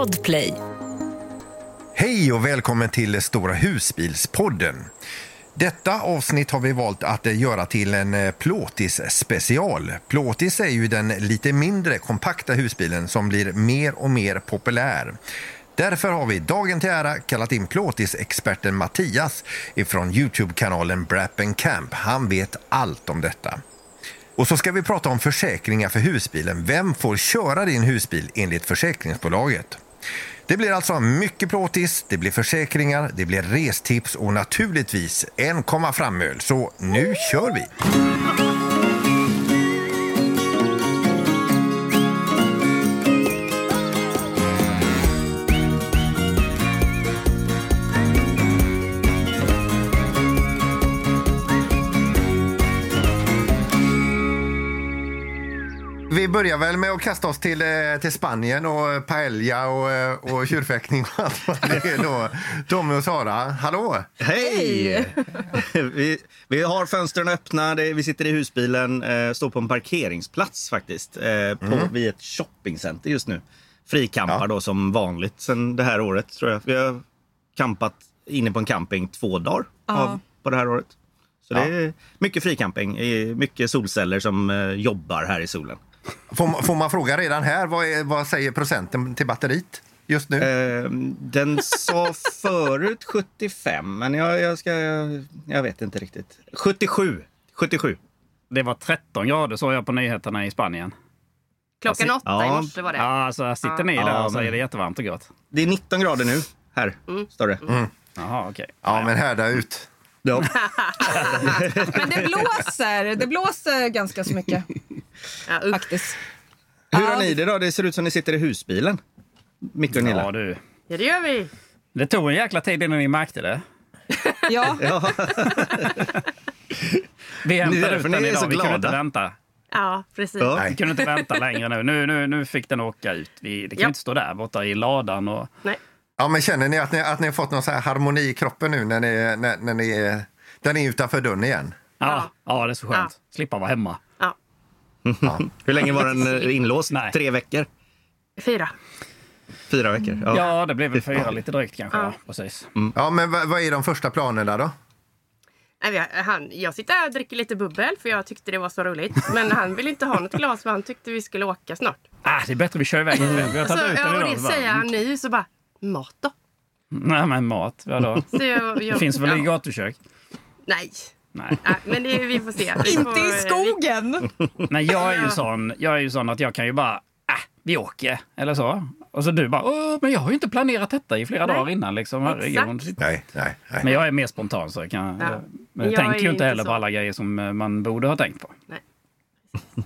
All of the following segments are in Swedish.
Podplay. Hej och välkommen till Stora husbilspodden. Detta avsnitt har vi valt att göra till en eh, plåtis special. Plåtis är ju den lite mindre kompakta husbilen som blir mer och mer populär. Därför har vi dagen till ära kallat in plåtisexperten Mattias ifrån Youtube-kanalen Brap Camp. Han vet allt om detta. Och så ska vi prata om försäkringar för husbilen. Vem får köra din husbil enligt försäkringsbolaget? Det blir alltså mycket plåtis, det blir försäkringar, det blir restips och naturligtvis en komma fram-öl. Så nu kör vi! Börjar väl med att kasta oss till, eh, till Spanien och paella och, eh, och tjurfäktning och allt vad det är då. Tommy och Sara, hallå! Hej! vi, vi har fönstren öppna, vi sitter i husbilen, eh, står på en parkeringsplats faktiskt. På, Mm. Vid ett shoppingcenter just nu. Frikampar Ja. då som vanligt sen det här året tror jag. Vi har campat inne på en camping två dagar av, på det här året. Så det är mycket fricamping, mycket solceller som jobbar här i solen. Får, man- får man fråga redan här, vad, är, vad säger procenten till batteriet just nu? Eh, den sa förut 75, men jag, jag, ska, jag, jag vet inte riktigt. 77. 77. Det var 13 grader såg jag på nyheterna i Spanien. Klockan åtta ja. i morse var det. Ja, alltså här sitter Ja. ni där Ja, och säger det är jättevarmt och gott. Det är 19 grader nu. Här står det. Jaha, okej. ja, men härda ut. Ja. Men det blåser. Det blåser ganska så mycket Ja, faktiskt. Hur har ni det då? Det ser ut som ni sitter i husbilen. Micke och Nilla. Ja, du. ja, det gör vi. Det tog en jäkla tid innan ni märkte det. Ja, Ja. Vi hämtade ut den är idag. Vi kunde inte vänta. Ja, precis. Ja. Vi kunde inte vänta längre nu. Nu, nu, nu fick den åka ut. Vi, det kan ju Ja. inte stå där borta i ladan. Och... Nej. Ja, men känner ni att ni, att ni har fått någon så här harmoni i kroppen nu när ni, när, när ni är, när ni är utanför dörren igen? Ja, ja, det är så skönt. Slippa vara hemma. Ja. Hur länge var den eh, inlåst? Nej. Tre veckor? Fyra. Fyra veckor? Ja. Ja, det blev väl fyra lite drygt kanske. Ja. precis. Ja, men vad, är de första planerna då? Han, jag sitter här och dricker lite bubbel för jag tyckte det var så roligt. Men han ville inte ha något glas för han tyckte vi skulle åka snart. Ah, det är bättre vi kör iväg. Vi har Så, tagit ut den ja, och idag. det säger han nu så bara, mat då? Nej, men mat. Vadå? Så jag, jag, Det finns väl i ja, gatukök? Nej. Nej. Nej, men det, vi får se. Vi inte i skogen. Nej, jag är ju sån, jag är ju sån att jag kan ju bara, äh, vi åker. Eller så. Och så du bara, åh, men jag har ju inte planerat detta i flera Nej. dagar innan. Liksom. Herregud. Nej, nej, nej. Men jag är mer spontan så jag kan... Ja. Jag, men jag Jag tänker ju inte heller på så. alla grejer som eh, man borde ha tänkt på.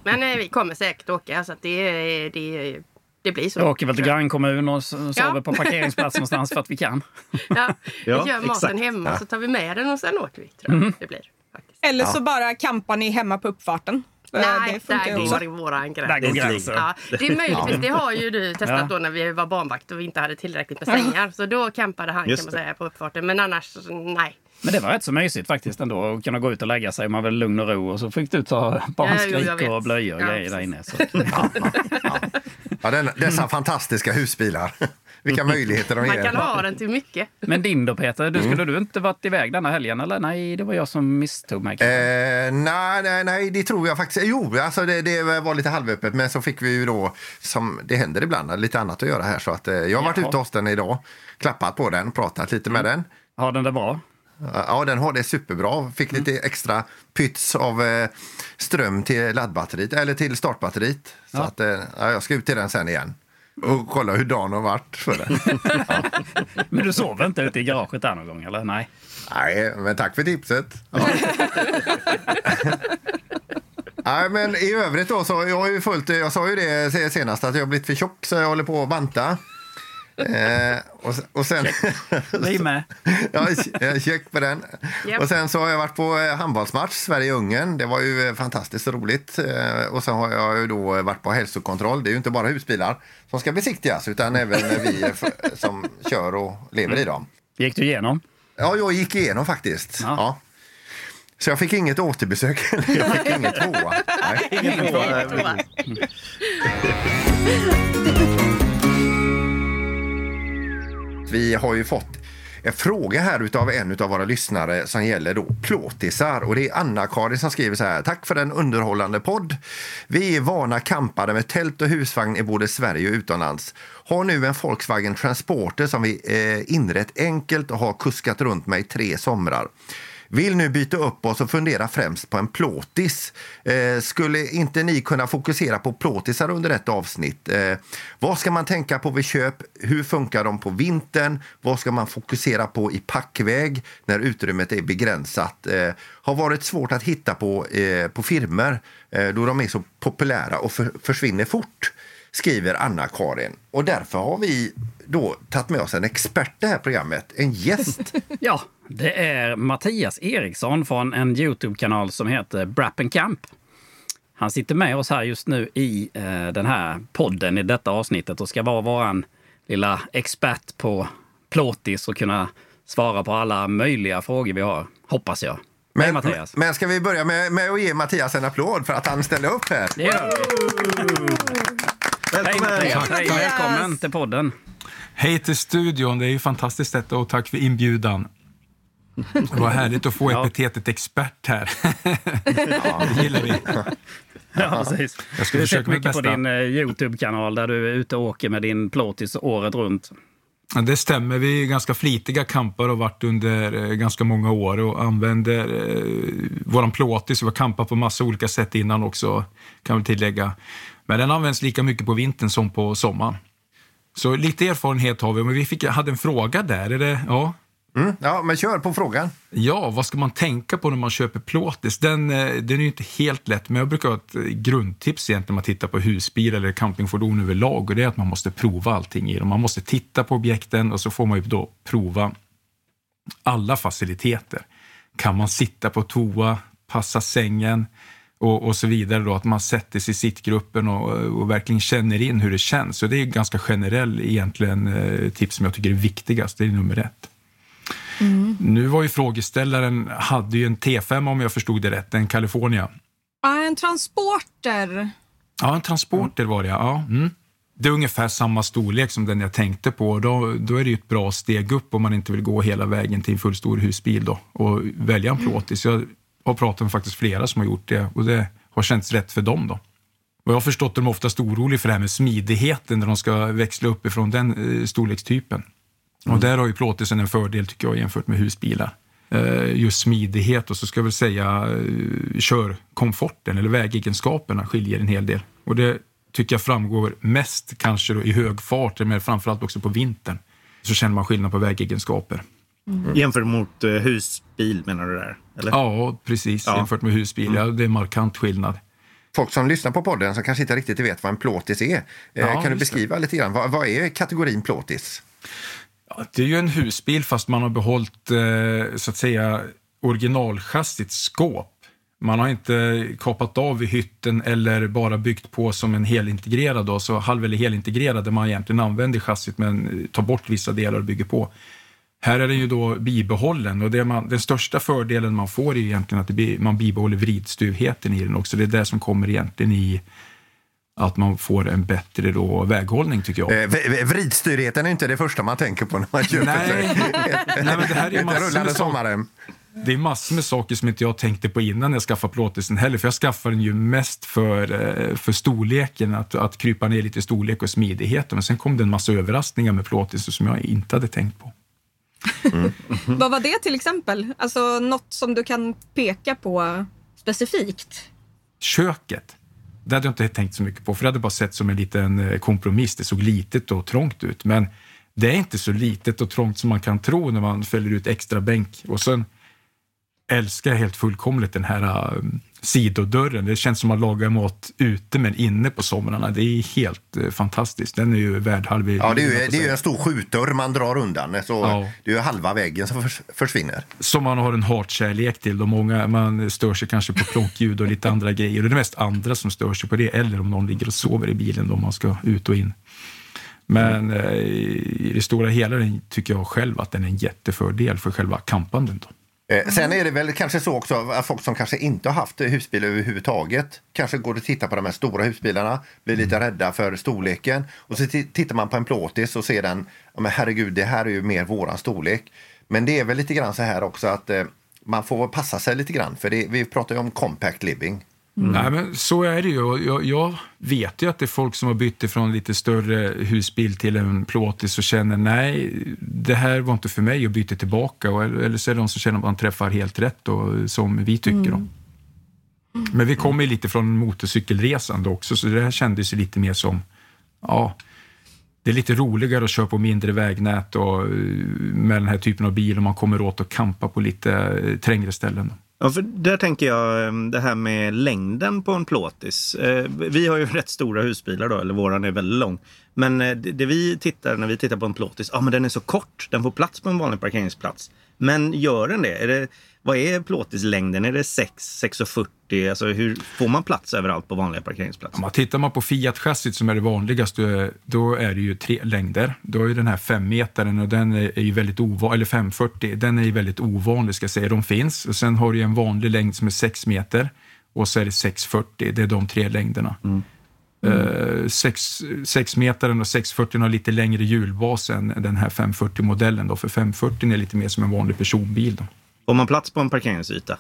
Men eh, vi kommer säkert åka så att det, det, det blir så. Jag åker väl till grannkommun och sover Ja. på parkeringsplats någonstans för att vi kan. Ja, vi Ja, gör maten exakt. hemma så tar vi med den och sen åker vi. Tror jag det blir. Faktiskt. Eller så bara campar ni hemma på uppfarten. Eh, Nej, det där också. går Där gräns. går gränsen. Ja, det är möjligtvis. Det har ju du testat Ja. då när vi var barnvakt och vi inte hade tillräckligt med sängar. Så då campade han Just kan man det. säga på uppfarten. Men annars, nej. Men det var rätt så mysigt faktiskt ändå att kunna gå ut och lägga sig. Man var lugn och ro och så fick du ta barnskrik vet. och blöjor och Ja, grejer där inne. Så. Ja, den, dessa fantastiska husbilar. Vilka möjligheter de Man ger. kan ha den till mycket. Men din då Peter, du, Mm. skulle du inte varit iväg denna helgen eller? Nej, det var jag som misstog mig. Eh, nej, nej, nej, det tror jag faktiskt. Jo, alltså det, det var lite halvöppet, men så fick vi ju då, som det händer ibland, lite annat att göra här. Så att, eh, jag har varit Jaha. ute hos den idag, klappat på den, pratat lite med den. Har den det bra? Ja, den har det superbra. Fick lite extra pyts av eh, ström till laddbatteriet, eller till startbatteriet. Så Ja. att, eh, ja, jag ska ut till den sen igen och kolla hur dagen har varit för den. Men du sov inte ute i garaget där någon gång eller? Nej. Nej, men tack för tipset. Ja. Nej, men i övrigt då så jag har ju följt, jag sa ju det senast att jag har blivit för tjock så jag håller på att banta. Eh, och, och sen... Vi med. ja, check på den. Japp. Och sen så har jag varit på eh, handbollsmatch, Sverige-Ungern. Det var ju eh, fantastiskt roligt. Eh, och sen har jag ju då varit på hälsokontroll. Det är ju inte bara husbilar som ska besiktigas utan även vi som kör och lever i dem. Gick du igenom? Ja, jag gick igenom faktiskt. Ja. Ja. Så jag fick inget återbesök. jag fick inget tvåa. Nej. Ingen fråga. Vi har ju fått en fråga här utav en av våra lyssnare som gäller då plåtisar. Och det är Anna-Karin som skriver så här. Tack för en underhållande podd. Vi är vana campare med tält och husvagn i både Sverige och utomlands. Har nu en Volkswagen Transporter som vi eh, inrett enkelt och har kuskat runt med i tre somrar. Vill nu byta upp oss och fundera främst på en plåtis. Eh, skulle inte ni kunna fokusera på plåtisar under ett avsnitt? Eh, vad ska man tänka på vid köp? Hur funkar de på vintern? Vad ska man fokusera på i packväg när utrymmet är begränsat? Eh, har varit svårt att hitta på, eh, på firmer eh, då de är så populära och för, försvinner fort skriver Anna-Karin. Och därför har vi då tagit med oss en expert i det här programmet, en gäst. Ja, det är Mattias Eriksson från en Youtube-kanal som heter Brap Camp. Han sitter med oss här just nu i eh, den här podden i detta avsnittet och ska vara våran lilla expert på plåtis och kunna svara på alla möjliga frågor vi har, hoppas jag. Hej Men, Mattias! men ska vi börja med, med att ge Mattias en applåd för att han ställer upp här? Vi. Hej Välkommen! Mattias! Hej, välkommen till podden! Hej till studion, det är ju fantastiskt detta och tack för inbjudan. Vad härligt att få Ja. epitetet expert här. Det gillar vi. Ja, precis. Jag ska har försöka mycket på bästa. din eh, Youtube-kanal där du är ute och åker med din plåtis året runt. Ja, Det stämmer, vi är ganska flitiga campare och har varit under eh, ganska många år och använder eh, våran plåtis. Vi har campat på massa olika sätt innan också, kan vi tillägga. Men den används lika mycket på vintern som på sommaren. Så lite erfarenhet har vi, men vi fick, hade en fråga där. Är det, ja, Mm, ja, men kör på frågan. Ja, vad ska man tänka på när man köper plåtis? Den, eh, den är ju inte helt lätt, men jag brukar ha ett eh, grundtips egentligen när man tittar på husbil eller campingfordon överlag och det är att man måste prova allting i dem. Man måste titta på objekten och så får man ju då prova alla faciliteter. Kan man sitta på toa, passa sängen och, och så vidare då, att man sätter sig i sittgruppen och, och verkligen känner in hur det känns. Så det är ganska generell egentligen eh, tips som jag tycker är viktigast, det är nummer ett. Nu var ju frågeställaren, hade ju en T5 om jag förstod det rätt, en California. Ja, en transporter. Ja, en Transporter var det ja. Mm. Det är ungefär samma storlek som den jag tänkte på. Då, då är det ju ett bra steg upp om man inte vill gå hela vägen till en fullstor husbil då, och välja en plåtis. Jag har pratat med faktiskt flera som har gjort det och det har känts rätt för dem. då. Och jag har förstått att de är oftast oroliga för det här med smidigheten när de ska växla upp ifrån den eh, storlekstypen. Och där har ju plåtisen en fördel tycker jag jämfört med husbilar. Eh, just smidighet och så ska jag väl säga eh, körkomforten eller vägegenskaperna skiljer en hel del. Och det tycker jag framgår mest kanske då i hög fart, men framförallt också på vintern. Så känner man skillnad på vägegenskaper. Jämfört mot eh, husbil menar du där? Eller? Ja, precis. Ja. Jämfört med husbil. Ja, det är markant skillnad. Folk som lyssnar på podden som kanske inte riktigt vet vad en plåtis är. Eh, Ja, kan du beskriva lite grann? Vad, vad är kategorin plåtis? Ja, det är ju en husbil fast man har behållit eh, så att säga originalchassit skåp. Man har inte kapat av i hytten eller bara byggt på som en helintegrerad, då, så halv eller helintegrerad där man egentligen använder chassit men tar bort vissa delar och bygger på. Här är den ju då bibehållen och det man, den största fördelen man får är egentligen att blir, man bibehåller vridstuvheten i den också. Det är det som kommer egentligen i att man får en bättre då väghållning tycker jag. Eh, vridstyrheten är inte det första man tänker på när man köper Nej. Nej, men det här är massor med sommaren. Det är massor med saker som inte jag tänkte på innan jag skaffade plåtisen heller. För jag skaffade den ju mest för, eh, för storleken, att, att krypa ner lite i storlek och smidighet. Men sen kom det en massa överraskningar med plåtisen som jag inte hade tänkt på. Vad var det till exempel? Alltså något som du kan peka på specifikt? Köket, det hade jag inte tänkt så mycket på, för det hade bara sett som en liten eh, kompromiss. Det såg litet och trångt ut. Men det är inte så litet och trångt som man kan tro när man fäller ut extra bänk. Och sen älskar jag helt fullkomligt den här uh, sidodörren. Det känns som att laga mat ute men inne på somrarna. Det är helt uh, fantastiskt. Den är ju värd halv Ja, det är, ju, det är ju en stor skjutdörr man drar undan. Så Ja. Det är ju halva väggen som förs- försvinner. som man har en hatkärlek till. Och många, man stör sig kanske på klockljud och lite andra grejer. Det är mest andra som stör sig på det. Eller om någon ligger och sover i bilen då man ska ut och in. Men eh, i det stora hela tycker jag själv att den är en jättefördel för själva campanden. Då. Eh, Sen är det väl kanske så också att folk som kanske inte har haft husbil överhuvudtaget kanske går och tittar på de här stora husbilarna, blir lite rädda för storleken och så ti- tittar man på en plåtis och ser den, ja men herregud det här är ju mer våran storlek. Men det är väl lite grann så här också att eh, man får passa sig lite grann för det, vi pratar ju om compact living. Nej, men så är det ju. Jag, jag vet ju att det är folk som har bytt ifrån lite större husbil till en plåtis och känner nej, det här var inte för mig och byter tillbaka. Och, eller så är det de som känner att man träffar helt rätt och, som vi tycker. Då. Men vi kommer ju lite från motorcykelresande också, så det här kändes ju lite mer som, ja, det är lite roligare att köra på mindre vägnät och eh, med den här typen av bil och man kommer åt att kampa på lite eh, trängre ställen. Ja, för där tänker jag ehm, det här med längden på en plåtis. Eh, vi har ju rätt stora husbilar då, eller våran är väldigt lång. Men eh, det det vi tittar när vi tittar på en plåtis, ja men den är så kort, den får plats på en vanlig parkeringsplats. Men gör den det? Är det vad är plåtislängden? Är det 6, 6,40? Alltså hur får man plats överallt på vanliga parkeringsplatser? Om man tittar man på Fiat-chassit som är det vanligaste, då är det ju tre längder. Då är ju den här 5 metern och den är ju väldigt ovanlig, eller 540, den är ju väldigt ovanlig ska jag säga. De finns. Och sen har du en vanlig längd som är 6 meter och så är det 640. Det är de tre längderna. Mm. 6 metern och 640 har lite längre hjulbas än den här 540-modellen. Då, för 540 är lite mer som en vanlig personbil. Då. Får man plats på en parkeringsyta?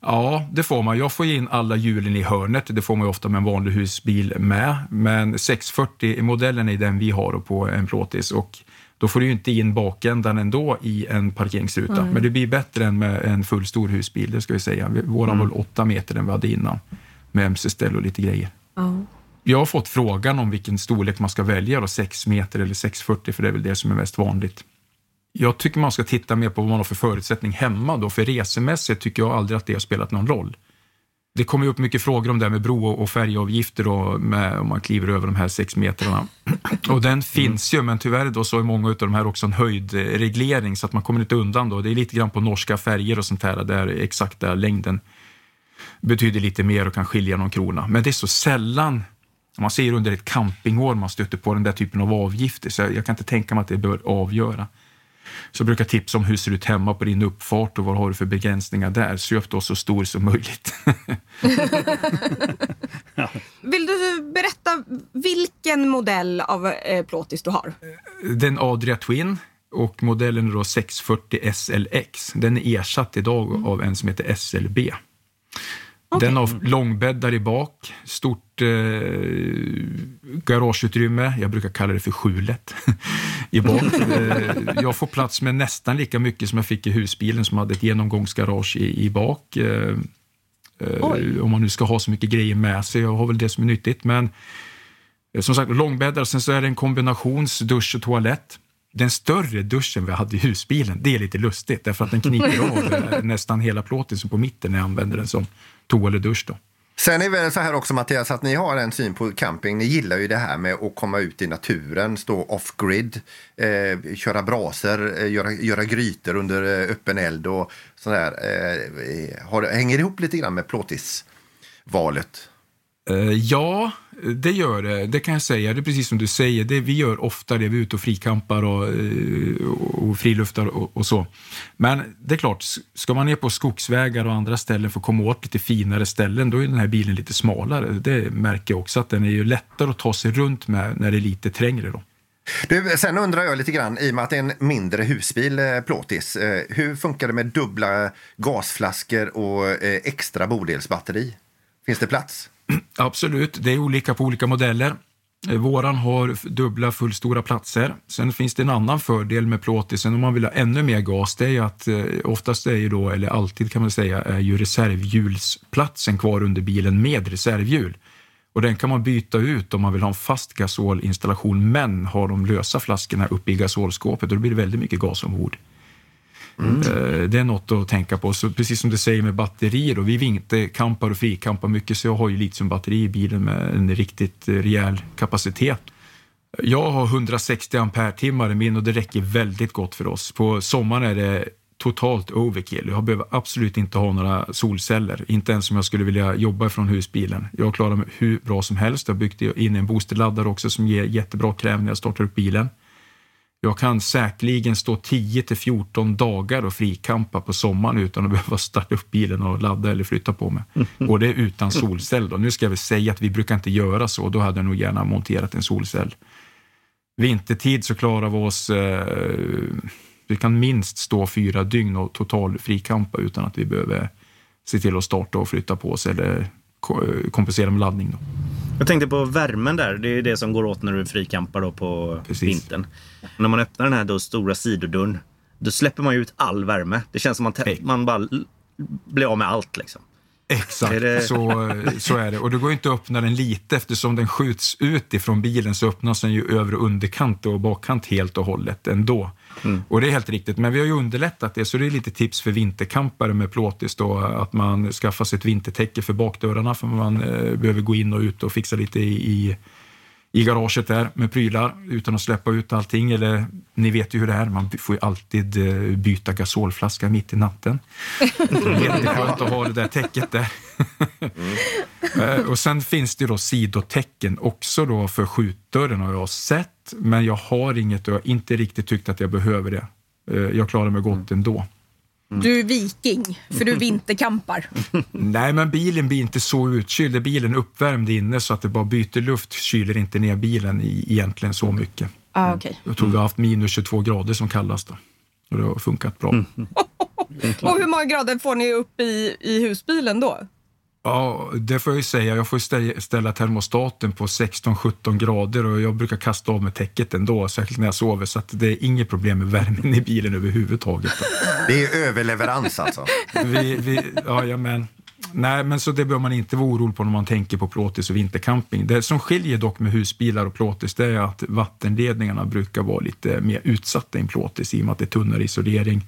Ja, det får man. Jag får in alla hjulen i hörnet. Det får man ofta med en vanlig husbil med. Men 640-modellen är den vi har på en plåtis. Och då får du inte in bakändan ändå i en parkeringsruta. Men det blir bättre än med en full stor husbil, det ska vi säga. Våran var 8 meter den vi hade innan. Med mc-ställ och lite grejer. Jag har fått frågan om vilken storlek man ska välja, då, 6 meter eller 640, för det är väl det som är mest vanligt. Jag tycker man ska titta mer på vad man har för förutsättning hemma. Då. För resemässigt tycker jag aldrig att det har spelat någon roll. Det kommer upp mycket frågor om det här med bro och färjeavgifter då, med, om man kliver över de här sex metrarna. Och den finns ju, men tyvärr då så är många av de här också en höjdreglering så att man kommer inte undan. Då. Det är lite grann på norska färger och sånt här där exakta längden betyder lite mer och kan skilja någon krona. Men det är så sällan man ser under ett campingår man stöter på den där typen av avgifter, så jag, jag kan inte tänka mig att det bör avgöra. Så jag brukar tipsa om hur ser ut hemma på din uppfart och vad har du för begränsningar där. Köp då så stor som möjligt. Vill du berätta vilken modell av eh, plåtis du har? Den Adria Twin och modellen är då 640 SLX. Den är ersatt idag av en som heter SLB. Den har långbäddar i bak, stort eh, garageutrymme. Jag brukar kalla det för skjulet i bak. Eh, jag får plats med nästan lika mycket som jag fick i husbilen som hade ett genomgångsgarage i, i bak. Eh, eh, om man nu ska ha så mycket grejer med sig. Jag har väl det som är nyttigt. Men eh, som sagt, långbäddar. Sen så är det en kombinationsdusch och toalett. Den större duschen vi hade i husbilen, det är lite lustigt därför att den kniper av eh, nästan hela plåten på mitten när jag använder den som toa eller dusch. Då. Sen är det väl så här också Mattias att ni har en syn på camping. Ni gillar ju det här med att komma ut i naturen, stå off-grid, eh, köra braser, eh, göra, göra grytor under eh, öppen eld och sådär. Eh, har, hänger ihop lite grann med plåtisvalet? Eh, ja, det gör det. Det kan jag säga. Det är precis som du säger. Det, vi gör ofta det. Vi är ute och frikampar och, eh, och friluftar och, och så. Men det är klart, ska man ner på skogsvägar och andra ställen för att komma åt lite finare ställen, då är den här bilen lite smalare. Det märker jag också, att den är ju lättare att ta sig runt med när det är lite trängre. Då. Du, sen undrar jag lite grann, i och med att det är en mindre husbil, eh, plåtis, hur funkar det med dubbla gasflaskor och extra bodelsbatteri? Finns det plats? Absolut, det är olika på olika modeller. Eh, våran har dubbla fullstora platser. Sen finns det en annan fördel med plåtisen om man vill ha ännu mer gas. Det är ju att eh, oftast är ju då, eller alltid kan man säga, är ju reservhjulsplatsen kvar under bilen med reservhjul. Och den kan man byta ut om man vill ha en fast gasolinstallation men har de lösa flaskorna uppe i gasolskåpet och då blir det väldigt mycket gas ombord. Mm. Det är något att tänka på. Så precis som du säger med batterier, då, vi vinterkampar och frikampar mycket så jag har ju litiumbatteri i bilen med en riktigt rejäl kapacitet. Jag har 160 ampere-timmar i min och det räcker väldigt gott för oss. På sommaren är det totalt overkill. Jag behöver absolut inte ha några solceller, inte ens om jag skulle vilja jobba från husbilen. Jag klarar mig hur bra som helst. Jag har byggt in en boosterladdare också som ger jättebra kräv när jag startar upp bilen. Jag kan säkerligen stå 10 till 14 dagar och frikampa på sommaren utan att behöva starta upp bilen och ladda eller flytta på mig. Och det utan solcell. Då. Nu ska jag väl säga att vi brukar inte göra så. Då hade jag nog gärna monterat en solcell. Vintertid så klarar vi oss... Eh, vi kan minst stå fyra dygn och total frikampa utan att vi behöver se till att starta och flytta på oss eller kompensera med laddning. Då. Jag tänkte på värmen där. Det är det som går åt när du frikampar då på Precis. vintern. När man öppnar den här då stora sidodörren, då släpper man ut all värme. Det känns som man, tä- man bara blir av med allt liksom. Exakt, det- så, så är det. Och det går inte att öppna den lite eftersom den skjuts ut ifrån bilen så öppnas den ju övre och underkant och bakkant helt och hållet ändå. Och det är helt riktigt, men vi har ju underlättat det så det är lite tips för vinterkampare med plåtis då att man skaffar sig ett vintertäcke för bakdörrarna för man eh, behöver gå in och ut och fixa lite i, i i garaget där med prylar utan att släppa ut allting. Eller ni vet ju hur det är, man får ju alltid eh, byta gasolflaska mitt i natten. Jätteskönt att ha det där täcket där. Eh, och sen finns det då sidotecken också då för skjutdörren har jag sett, men jag har inget och jag har inte riktigt tyckt att jag behöver det. Eh, Jag klarar mig gott ändå. Du är viking, för du vinterkampar. Nej, men bilen blir inte så utkyld. Är bilen uppvärmd inne så att det bara byter luft kyler inte ner bilen i, egentligen så mycket. Ah, okay. Jag tror vi har haft minus 22 grader som kallast då. Och det har funkat bra. Och hur många grader får ni upp i, i husbilen då? Ja, det får jag ju säga. Jag får stä- ställa termostaten på 16-17 grader och jag brukar kasta av med täcket ändå, särskilt när jag sover. Så att det är inget problem med värmen i bilen överhuvudtaget. Det är överleverans alltså. Vi, vi, ja, ja, men, nej, men så det behöver man inte vara orolig på när man tänker på plåtis och vintercamping. Det som skiljer dock med husbilar och plåtis det är att vattenledningarna brukar vara lite mer utsatta i en plåtis i och med att det är tunnare isolering.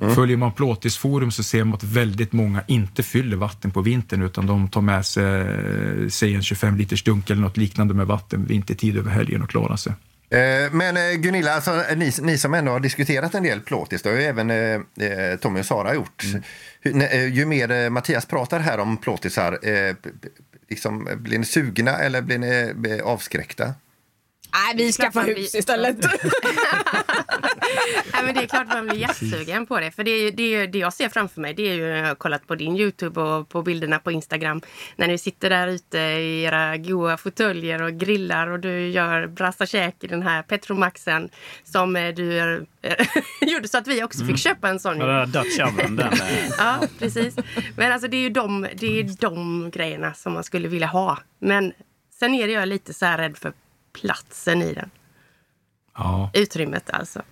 Följer man plåtisforum så ser man att väldigt många inte fyller vatten på vintern utan de tar med sig, säg en 25 liters dunk eller något liknande med vatten vintertid över helgen och klarar sig. Eh, Men eh, Gunilla, alltså, ni, ni som ändå har diskuterat en del plåtis, det har ju även eh, eh, Tommy och Sara gjort. Eh, ju mer eh, Mattias pratar här om plåtisar, eh, liksom, eh, blir ni sugna eller blir ni eh, avskräckta? Nej, vi skaffar hus blir- istället. Nej, men det är klart man blir jättesugen på det. För det, är, ju- det, är, ju- det jag ser framför mig det är ju, jag har kollat på din Youtube och på bilderna på Instagram. När ni sitter där ute i era goa fåtöljer och grillar och du gör brassa käk i den här Petromaxen som eh, du eh, gjorde så att vi också fick köpa en sån. Ja, Den där Dutch oven, den. Ja, precis. Men alltså det är ju de, det är de grejerna som man skulle vilja ha. Men sen är jag lite så här rädd för platsen i den. Ja. Utrymmet alltså.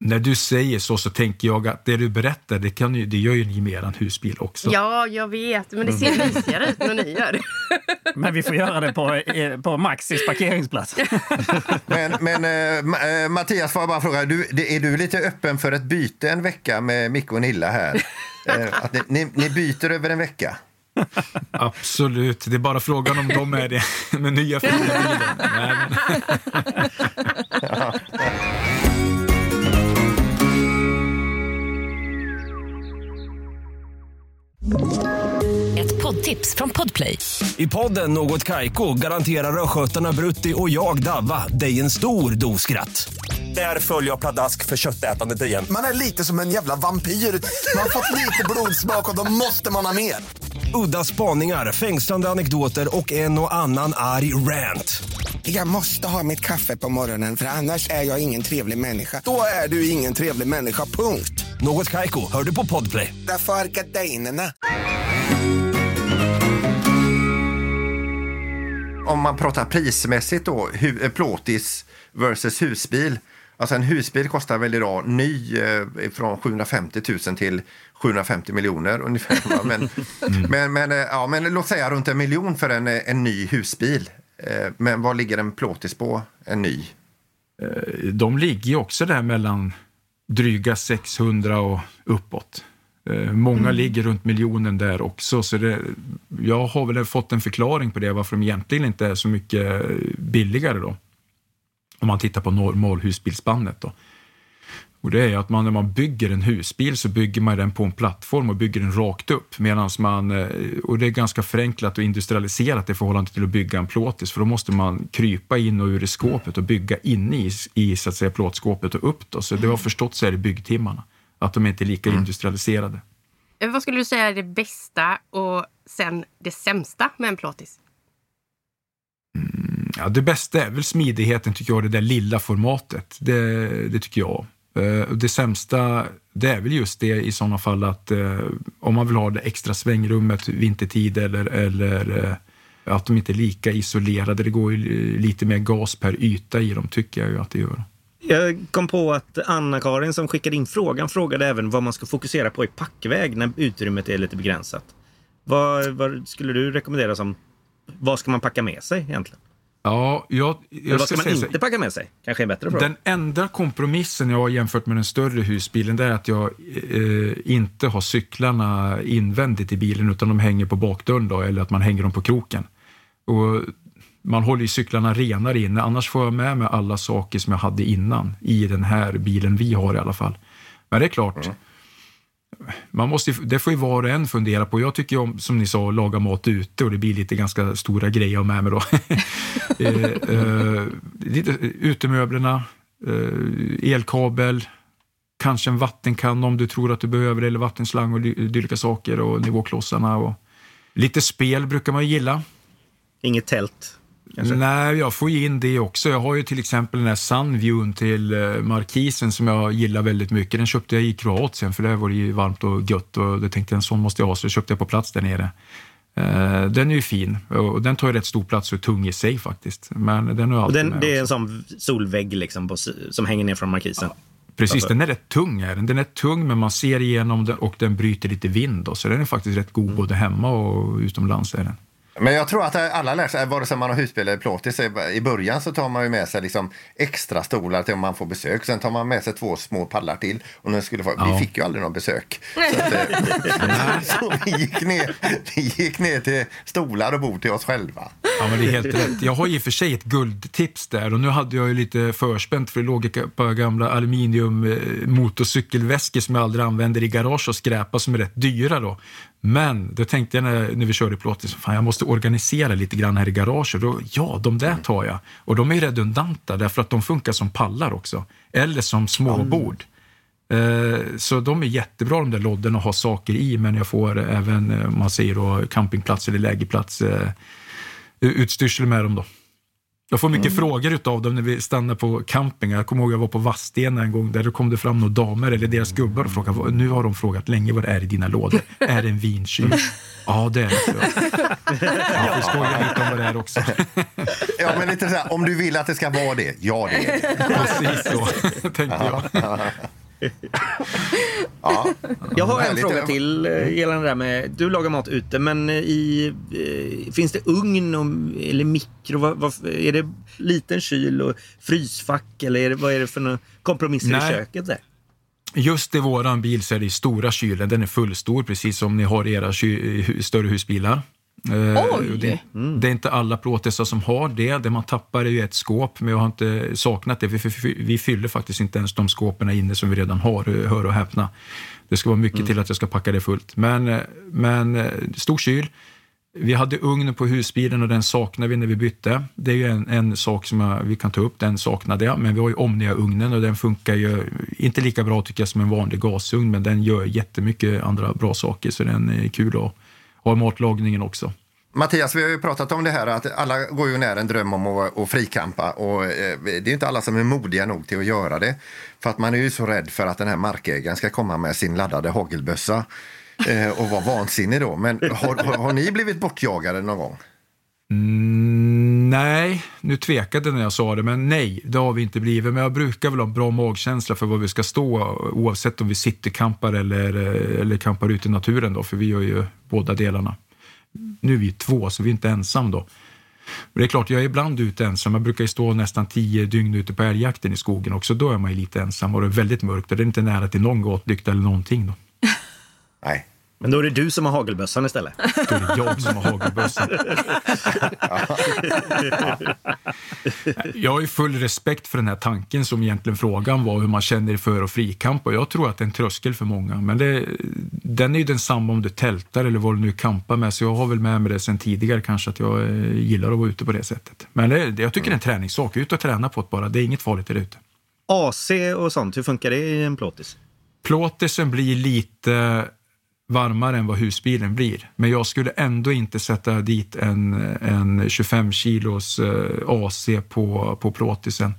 När du säger så så tänker jag att det du berättar det, kan ju, det gör ju ni med er husbil också. Ja, jag vet. Men det ser mysigare ut när ni gör det. Men vi får göra det på, eh, på Maxis parkeringsplats. Men, men eh, Mattias, får jag bara fråga, du, är du lite öppen för ett byte en vecka med Micke och Nilla här? Att ni, ni, ni byter över en vecka? Absolut, det är bara frågan om de är det med nya fina bilen. Nej, men, Ett poddtips från Podplay. I podden Något Kaiko garanterar östgötarna Brutti och jag, Davva, dig en stor dos skratt. Där följer jag pladask för köttätandet igen. Man är lite som en jävla vampyr. Man har fått lite blodsmak och då måste man ha mer. Udda spaningar, fängslande anekdoter och en och annan arg rant. Jag måste ha mitt kaffe på morgonen för annars är jag ingen trevlig människa. Då är du ingen trevlig människa, punkt. Något Kaiko, hör du på Podplay. Därför är gardinerna. Om man pratar prismässigt då, hu, eh, plåtis versus husbil. Alltså en husbil kostar väl idag ny från 750 000 till 750 miljoner ungefär. Men, men, men, eh, ja, men låt säga runt en miljon för en, eh, en ny husbil. Eh, Men vad ligger en plåtis på, en ny? de ligger ju också där mellan dryga 600 och uppåt. Många ligger runt miljonen där också. Så det, jag har väl fått en förklaring på det, varför de egentligen inte är så mycket billigare då. Om man tittar på normalhusbilsbandet då. Och det är att man, när man bygger en husbil så bygger man den på en plattform och bygger den rakt upp. Medan man, eh, och det är ganska förenklat och industrialiserat i förhållande till att bygga en plåtis, för då måste man krypa in och ur i skåpet och bygga inne i, i så att säga, plåtskåpet och upp. Då. Så det har förstått så är det byggtimmarna, att de inte är lika Mm. industrialiserade. Eh, Vad skulle du säga är det bästa och sen det sämsta med en plåtis? Ja, det bästa är väl smidigheten, tycker jag, det där lilla formatet. Det, det tycker jag. Eh, det sämsta, det är väl just det i sådana fall att eh, om man vill ha det extra svängrummet vintertid eller, eller eh, att de inte är lika isolerade. Det går ju lite mer gas per yta i dem, tycker jag ju att det gör. Jag kom på att Anna-Karin som skickade in frågan frågade även vad man ska fokusera på i packväg när utrymmet är lite begränsat. Vad, vad skulle du rekommendera som... Vad ska man packa med sig egentligen? Ja, jag, jag vad ska man säga så- inte packa med sig? Kanske en bättre fråga. Den enda kompromissen jag har jämfört med den större husbilen det är att jag eh, inte har cyklarna invändigt i bilen utan de hänger på bakdörren då, eller att man hänger dem på kroken. Och man håller ju cyklarna renare inne, annars får jag med mig alla saker som jag hade innan i den här bilen vi har i alla fall. Men det är klart, man måste, det får ju var och en fundera på. Jag tycker ju om, som ni sa, att laga mat ute och det blir lite ganska stora grejer med mig då. eh, eh, lite, utemöblerna, eh, elkabel, kanske en vattenkanna om du tror att du behöver det, eller vattenslang och dylika saker och nivåklossarna. Och lite spel brukar man ju gilla. Inget tält? Kanske? Nej, jag får in det också. Jag har ju till exempel den här Sunviewn till eh, Markisen som jag gillar väldigt mycket. Den köpte jag i Kroatien för där var det ju varmt och gött och det tänkte jag en sån måste jag ha så det köpte jag på plats där nere. Eh, den är ju fin och den tar ju rätt stor plats och är tung i sig faktiskt. Men den har jag Och den, det är också. en sån solvägg liksom på, som hänger ner från markisen? Precis, den är rätt tung. Är den. den är tung men man ser igenom den och den bryter lite vind. Då, så den är faktiskt rätt god både hemma och utomlands. Är den. Men jag tror att alla lär sig, vare sig man har husbil eller plåtis, i början så tar man ju med sig liksom extra stolar till om man får besök. Sen tar man med sig två små pallar till. Och nu skulle få, Ja. Vi fick ju aldrig någon besök. Så, att, eh, så vi, gick ner, vi gick ner till stolar och bord till oss själva. Ja, men det är helt rätt. Jag har i och för sig ett guldtips där och nu hade jag ju lite förspänt för det låg ett par gamla aluminium eh, motorcykelväskor som jag aldrig använder i garage och skräpa som är rätt dyra då. Men då tänkte jag när, när vi körde plåtis, fan jag måste organisera lite grann här i garaget. Då, ja, de där tar jag. Och de är redundanta därför att de funkar som pallar också. Eller som småbord. Eh, Så de är jättebra de där lodden att ha saker i, men jag får även, eh, man säger då, campingplats eller lägerplats eh, utstyrsel med dem då. Jag får mycket frågor utav dem när vi stannar på camping. Jag kommer ihåg jag var på Vadstena en gång där det kom det fram några damer eller deras gubbar och frågade, "Vad- nu har de frågat länge vad det är i dina lådor. är det en vinkyl? ja, det är det. Ja, vi skojar lite om vad det är också. Ja, men lite så här, om du vill att det ska vara det, ja det är det. Precis så, tänkte jag. Ja. Jag har en fråga till eh, gällande det där med, du lagar mat ute, men eh, i, eh, finns det ugn och, eller mikro? Vad, vad, är det liten kyl och frysfack eller är det, vad är det för kompromisser Nej. i köket där? Just i våran bil så är det stora kylen, den är fullstor precis som ni har i era större husbilar. Eh, Oj! Det, det är inte alla plåtisar som har det. Det man tappar är ju ett skåp, men jag har inte saknat det. Vi, vi, fyller faktiskt inte ens de skåpen inne som vi redan har, eh, hör och häpna. Det ska vara mycket till att jag ska packa det fullt. Men, eh, men stor kyl. Vi hade ugnen på husbilen och den saknade vi när vi bytte. Det är ju en, en sak som jag, vi kan ta upp, den saknade jag. Men vi har ju Omnia-ugnen och den funkar ju inte lika bra tycker jag som en vanlig gasugn, men den gör jättemycket andra bra saker så den är kul att och matlagningen också. Mattias, vi har ju pratat om det här att alla går ju nära en dröm om att, att frikampa och eh, det är inte alla som är modiga nog till att göra det. För att man är ju så rädd för att den här markägaren ska komma med sin laddade hagelbössa eh, och vara vansinnig då. Men har, har, har ni blivit bortjagade någon gång? Mm, nej, nu tvekade när jag sa det, men nej, det har vi inte blivit. Men jag brukar väl ha bra magkänsla för var vi ska stå oavsett om vi citykampar eller, eller campar ute i naturen då, för vi gör ju båda delarna. Nu är vi två, så vi är inte ensam då. Men det är klart, jag är ibland ute ensam. Jag brukar ju stå nästan tio dygn ute på älgjakten i skogen också. Då är man ju lite ensam och det är väldigt mörkt och det är inte nära till någon gatlykta eller någonting. Då. Nej. Men då är det du som har hagelbössan istället. Då är det jag som har hagelbössan. Jag har ju full respekt för den här tanken som egentligen frågan var hur man känner i för och frikamp och jag tror att det är en tröskel för många. Men det, den är ju densamma om du tältar eller vad du nu kampar med så jag har väl med mig det sen tidigare kanske att jag eh, gillar att vara ute på det sättet. Men det, jag tycker det är en träningssak, ut och träna på det bara, det är inget farligt där ute. AC och sånt, hur funkar det i en plåtis? Plåtisen blir lite varmare än vad husbilen blir. Men jag skulle ändå inte sätta dit en, en 25 kilos eh, AC på, på plåtisen.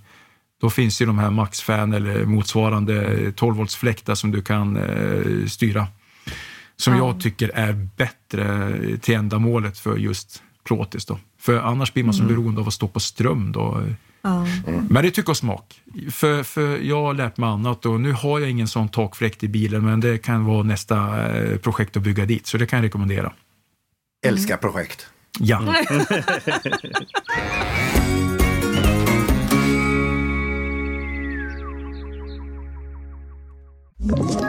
Då finns ju de här Maxfan eller motsvarande 12 volts fläktar som du kan eh, styra. Som Ja. jag tycker är bättre till ändamålet för just plåtis. Då. För annars blir man så beroende av att stå på ström. Då. Ja. Men det är tycke och smak. För, för jag har lärt mig annat och nu har jag ingen sån takfläkt i bilen men det kan vara nästa eh, projekt att bygga dit så det kan jag rekommendera. Älskar projekt. Ja.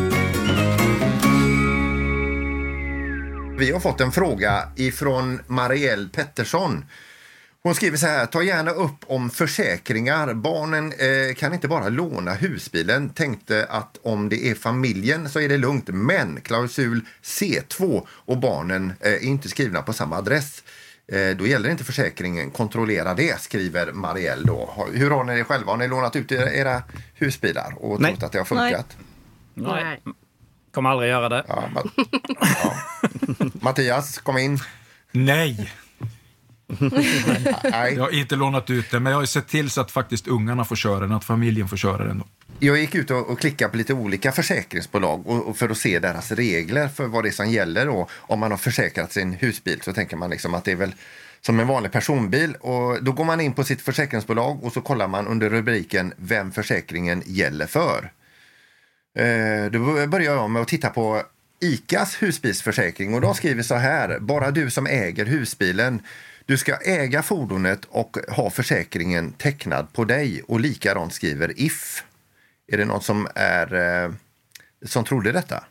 Vi har fått en fråga ifrån Marielle Pettersson. Hon skriver så här, ta gärna upp om försäkringar. Barnen eh, kan inte bara låna husbilen. Tänkte att om det är familjen så är det lugnt. Men klausul C2 och barnen eh, är inte skrivna på samma adress. Eh, då gäller inte försäkringen. Kontrollera det, skriver Marielle. Då. Har- Hur har ni det själva? Har ni lånat ut era, husbilar och Nej. trott att det har funkat? Nej. Kommer aldrig göra det. Ja, Ma- ja. Mattias, kom in. Nej, Nej. jag har inte lånat ut den men jag har sett till så att faktiskt ungarna får köra den, att familjen får köra den. Då. Jag gick ut och, klickade på lite olika försäkringsbolag och, och för att se deras regler för vad det är som gäller. Och om man har försäkrat sin husbil så tänker man liksom att det är väl som en vanlig personbil. Och då går man in på sitt försäkringsbolag och så kollar man under rubriken vem försäkringen gäller för. Eh, då börjar jag med att titta på ICAs husbilsförsäkring och de skriver så här. Bara du som äger husbilen. Du ska äga fordonet och ha försäkringen tecknad på dig. Och likadant skriver If. Är det någon som är eh, som trodde detta?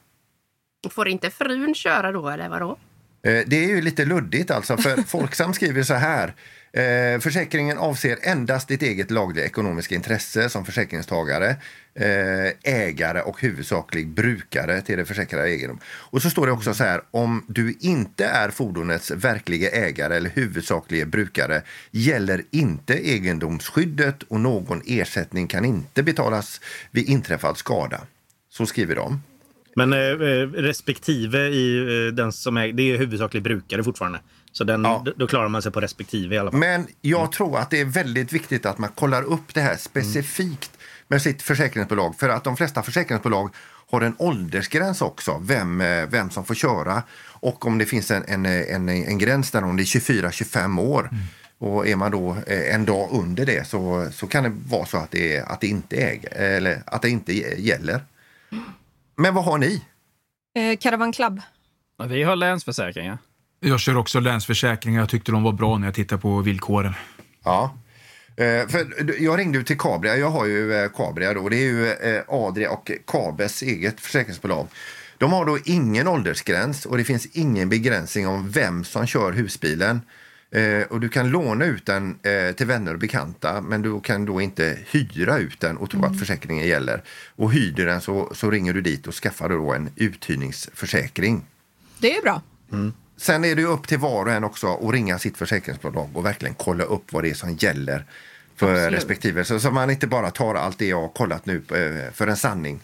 Får inte frun köra då, eller vadå? Eh, Det är ju lite luddigt alltså, för Folksam skriver så här. Eh, försäkringen avser endast ditt eget lagliga ekonomiska intresse som försäkringstagare, eh, ägare och huvudsaklig brukare till det försäkrade egendom. Och så står det också så här, om du inte är fordonets verkliga ägare eller huvudsakliga brukare gäller inte egendomsskyddet och någon ersättning kan inte betalas vid inträffad skada. Så skriver de. Men eh, eh, respektive i eh, den som är, det är huvudsakligen brukare fortfarande. Så den, Ja. då klarar man sig på respektive i alla fall. Men jag tror att det är väldigt viktigt att man kollar upp det här specifikt med sitt försäkringsbolag. För att de flesta försäkringsbolag har en åldersgräns också, vem, eh, vem som får köra. Och om det finns en, en, en, en gräns där om det är 24-25 år. Och är man då eh, en dag under det så, så kan det vara så att det, att det inte äger, eller att det inte gäller. Men vad har ni? Eh, Caravan Club. Vi har länsförsäkringar. Jag kör också länsförsäkringar, jag tyckte de var bra när jag tittade på villkoren. Ja. Eh, för jag ringde till Cabria, jag har ju eh, Cabria då, det är ju eh, Adria och Kabes eget försäkringsbolag. De har då ingen åldersgräns och det finns ingen begränsning om vem som kör husbilen. Eh, och du kan låna ut den eh, till vänner och bekanta men du kan då inte hyra ut den och tro att försäkringen gäller. Och hyr du den så, så ringer du dit och skaffar då en uthyrningsförsäkring. Det är bra. Sen är det upp till var och en också att ringa sitt försäkringsbolag och verkligen kolla upp vad det är som gäller för Absolut. respektive. Så, så man inte bara tar allt det jag har kollat nu eh, för en sanning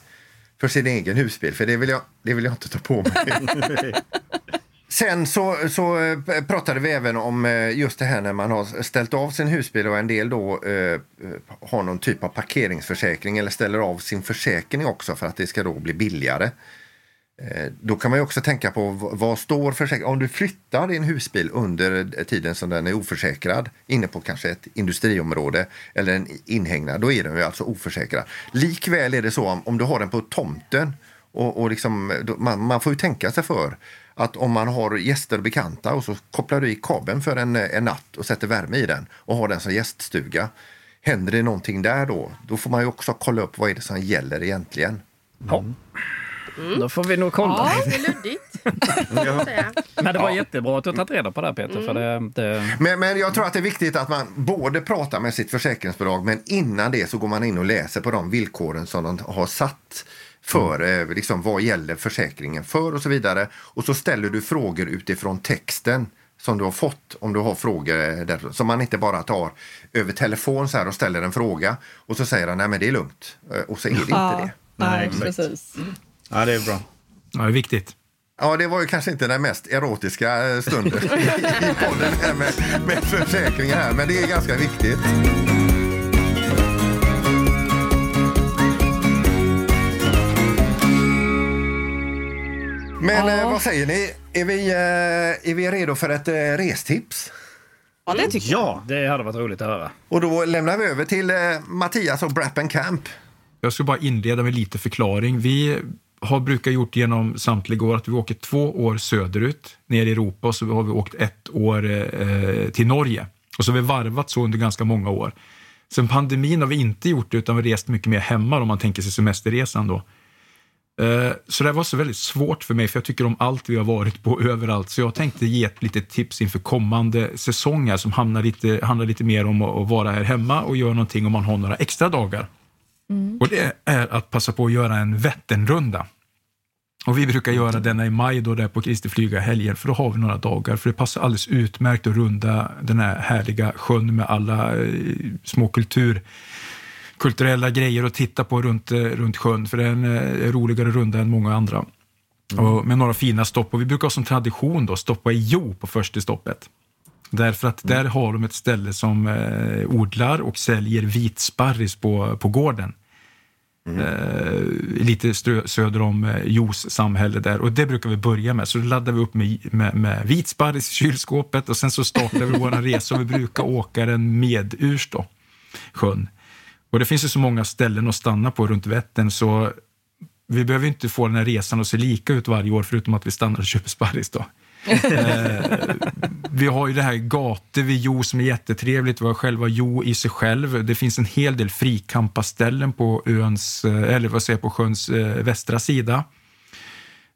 för sin egen husbil, för det vill jag, det vill jag inte ta på mig. Sen så, så eh, pratade vi även om eh, just det här när man har ställt av sin husbil och en del då eh, har någon typ av parkeringsförsäkring eller ställer av sin försäkring också för att det ska då bli billigare. Eh, Då kan man ju också tänka på vad står försäkringen... Om du flyttar din husbil under eh, tiden som den är oförsäkrad inne på kanske ett industriområde eller en inhägnad, då är den ju alltså oförsäkrad. Likväl är det så om, om du har den på tomten och, och liksom, då, man, man får ju tänka sig för att om man har gäster och bekanta och så kopplar du i kabeln för en, en natt och sätter värme i den och har den som gäststuga. Händer det någonting där då, då får man ju också kolla upp vad är det som gäller egentligen. Ja. Då får vi nog kolla. Ja, det är luddigt. Men det var jättebra att du har tagit reda på det här Peter. För det, det, Men, men jag tror att det är viktigt att man både pratar med sitt försäkringsbolag men innan det så går man in och läser på de villkoren som de har satt för eh, liksom, vad gäller försäkringen för och så vidare. Och så ställer du frågor utifrån texten som du har fått om du har frågor där, som man inte bara tar över telefon så här och ställer en fråga och så säger han nej men det är lugnt Eh, och så är det inte det. Nej, exakt. precis. Ja, det är bra. Ja, det är viktigt. Ja, det var ju kanske inte den mest erotiska eh, stunden i podden här med, med försäkringar här, men det är ganska viktigt. Men eh, vad säger ni? Är vi, eh, är vi redo för ett eh, restips? Ja, det tycker jag. Ja, det hade varit roligt att höra. Och då lämnar vi över till Mattias och Brappen Camp. Jag ska bara inleda med lite förklaring. Vi har brukat gjort genom samtliga år att vi åker två år söderut, ner i Europa, och så har vi åkt ett år eh, till Norge. Och så har vi varvat så under ganska många år. Sen pandemin har vi inte gjort det, utan vi har rest mycket mer hemma om man tänker sig semesterresan då. Eh, Så det var så väldigt svårt för mig, för jag tycker om allt vi har varit på överallt. Så jag tänkte ge ett litet tips inför kommande säsonger som handlar lite, handlar lite mer om att vara här hemma och göra någonting om man har några extra dagar. Och det är att passa på att göra en Vätternrunda. Och vi brukar göra denna i maj då det är på Kristi flygarhelgen, för då har vi några dagar. För det passar alldeles utmärkt att runda den här härliga sjön med alla eh, små kultur, kulturella grejer att titta på runt, eh, runt sjön. För den eh, är roligare att runda än många andra. Och med några fina stopp. Och vi brukar ha som tradition då stoppa i Jo på första stoppet. Därför att där har de ett ställe som eh, odlar och säljer vitsparris på, på gården. Eh, lite söder om eh, Jos samhälle där. Och det brukar vi börja med. Så laddar vi upp med, med, med vitsparris i kylskåpet och sen så startar vi vår resa och vi brukar åka den medurs då, sjön. Och det finns ju så många ställen att stanna på runt Vättern så vi behöver inte få den här resan att se lika ut varje år förutom att vi stannar och köper sparris då. Eh, vi har ju det här Gate vid Jo som är jättetrevligt. Vi har själva Jo i sig själv. Det finns en hel del frikampaställen på öns, eh, eller vad säger på sjöns eh, västra sida.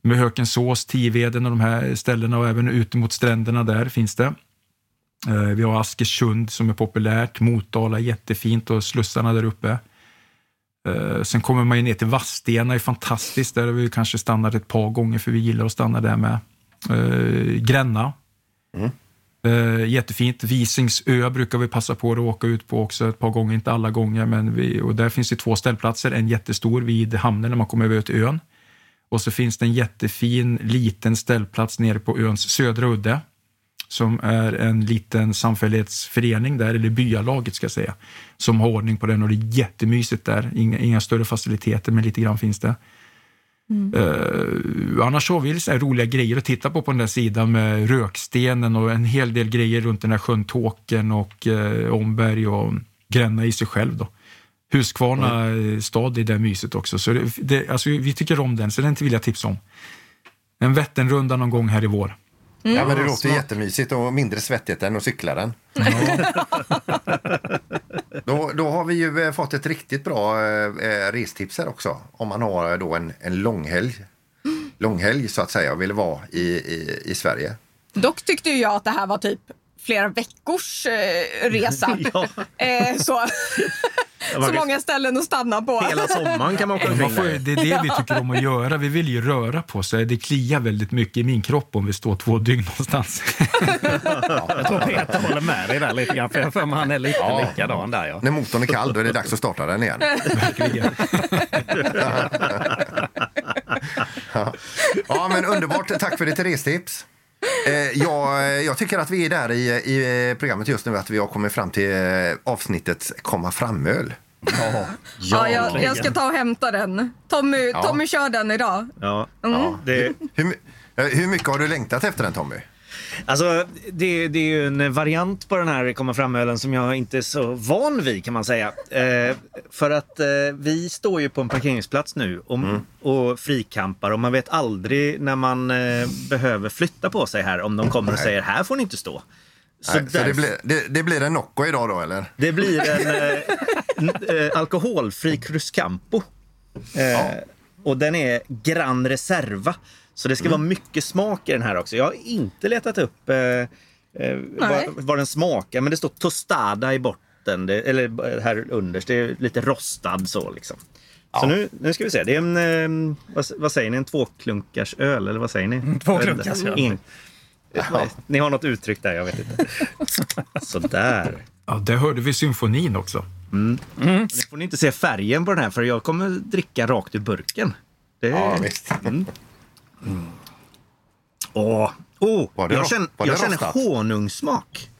Med Hökensås, Tiveden och de här ställena och även ute mot stränderna där finns det. Eh, Vi har Askersund som är populärt, Motala är jättefint och slussarna där uppe. Eh, Sen kommer man ju ner till Vadstena, är fantastiskt. Där har vi kanske stannat ett par gånger för vi gillar att stanna där med. Eh, Gränna. Eh, jättefint. Visingsö brukar vi passa på att åka ut på också ett par gånger, inte alla gånger. Men vi, och där finns det två ställplatser, en jättestor vid hamnen när man kommer över till ön. Och så finns det en jättefin liten ställplats nere på öns södra udde som är en liten samfällighetsförening där, eller byalaget ska jag säga, som har ordning på den och det är jättemysigt där. Inga, inga större faciliteter, men lite grann finns det. Eh, annars har vi så roliga grejer att titta på på den där sidan med Rökstenen och en hel del grejer runt den här sjön Tåkern och eh, Omberg och Gränna i sig själv. Då. Huskvarna mm. stad är där mysigt också. Så det, det, alltså, vi tycker om den, så den vill jag tipsa om. En Vätternrunda någon gång här i vår. Ja, men det låter jättemysigt och mindre svettigt än att cykla den. då, då har vi ju eh, fått ett riktigt bra eh, restips här också. Om man har då en, en långhelg, långhelg så att säga och vill vara i, i, i Sverige. Dock tyckte jag att det här var typ flera veckors eh, resa. Ja. eh, så, så många ställen att stanna på. Hela sommaren kan man åka omkring det är det vi tycker om att göra. Vi vill ju röra på sig. Det kliar väldigt mycket i min kropp om vi står två dygn någonstans. Jag tror Peter håller med dig där lite grann. För jag för mig han är lite Ja. likadan där. Ja. När motorn är kall då är det dags att starta den igen. Verkligen. Ja, men underbart. Tack för ditt restips. Eh, jag, jag tycker att vi är där i, i programmet just nu att vi har kommit fram till eh, avsnittets komma fram-öl. Ja, jag, jag ska ta och hämta den. Tommy, Tommy kör den idag. Ja, Mm. ja. Det, Hur, eh, hur mycket har du längtat efter den Tommy? Alltså, det, det är ju en variant på den här komma fram-ölen som jag inte är så van vid kan man säga. Eh, för att eh, vi står ju på en parkeringsplats nu och, och frikampar och man vet aldrig när man eh, behöver flytta på sig här om de kommer och säger här får ni inte stå. Så, Nej, så det, blir, det, det blir en Nocco idag då eller? det blir en eh, eh, alkoholfri Cruzcampo. Eh, Och den är Gran Reserva. Så det ska Mm. vara mycket smak i den här också. Jag har inte letat upp eh, eh, vad, vad den smakar, men det står tostada i botten. Det, eller eh, här underst. Det är lite rostad så liksom. Så nu, nu ska vi se. Det är en, eh, vad, vad säger ni, en tvåklunkars öl? Eller vad säger ni? tvåklunkars öl. In, Ni har något uttryck där, jag vet inte. Sådär. Ja, där hörde vi symfonin också. Nu får ni inte se färgen på den här för jag kommer dricka rakt ur burken. Det... Ja, visst. Mm. Åh, oh, Var det jag känner, var det jag känner honungssmak.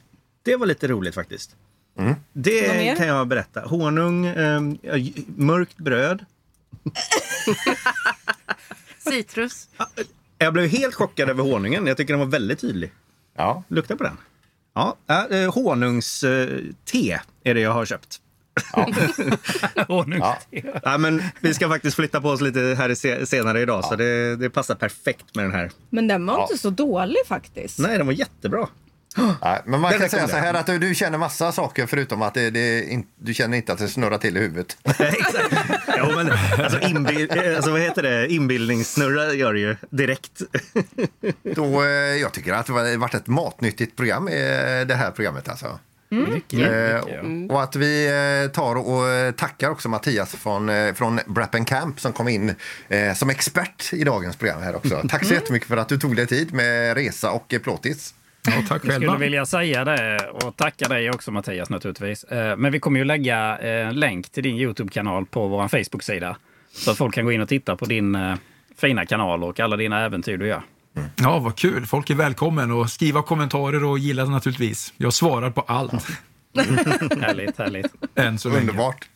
Det var lite roligt faktiskt. Mm. Det kan jag berätta. Honung, j- mörkt bröd. Citrus. Jag blev helt chockad över honungen. Jag tycker den var väldigt tydlig. Ja. Lukta på den. Ja, äh, honungste är det jag har köpt. Honung. Ja. Ja, men vi ska faktiskt flytta på oss lite här se- senare idag så det, det passar perfekt med den här. Men den var Ja. inte så dålig faktiskt. Nej, den var jättebra. Nej, men man Den kan säga så här att du, du känner massa saker förutom att det, det in, du känner inte att det snurrar till i huvudet. Exakt. Jo, men, alltså, inbil- eh, alltså, vad heter det? Inbildningssnurra gör det ju direkt. Då, eh, jag tycker att det har varit ett matnyttigt program, eh, det här programmet. Alltså. Mycket, mycket, ja. och att vi eh, tar och eh, tackar också Mattias från, eh, från Brappen Camp som kom in eh, som expert i dagens program här också. Tack så jättemycket för att du tog dig tid med resa och plåtis. Ja, tack Jag skulle själva. vilja säga det och tacka dig också Mattias naturligtvis. Men vi kommer ju lägga en länk till din Youtube-kanal på vår Facebook-sida. Så att folk kan gå in och titta på din fina kanal och alla dina äventyr du gör. Ja, vad kul. Folk är välkommen och skriva kommentarer och gilla naturligtvis. Jag svarar på allt, Härligt, härligt. än så länge. Underbart.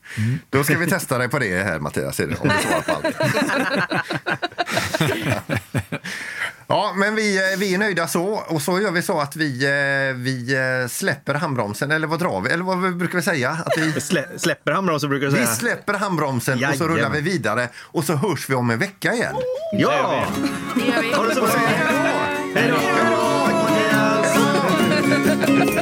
Då ska vi testa dig på det här Mattias, om du svarar på allt. Men vi, eh, vi är nöjda så. Och så gör vi så att vi, eh, vi eh, släpper handbromsen, eller vad drar vi? Eller vad brukar vi säga? Att vi, Slä, släpper han bra så brukar du vi säga. släpper handbromsen och så Jajamän. rullar vi vidare. Och så hörs vi om en vecka igen. Ja! Det gör vi. Ha det så bra! Hej då! Hej då!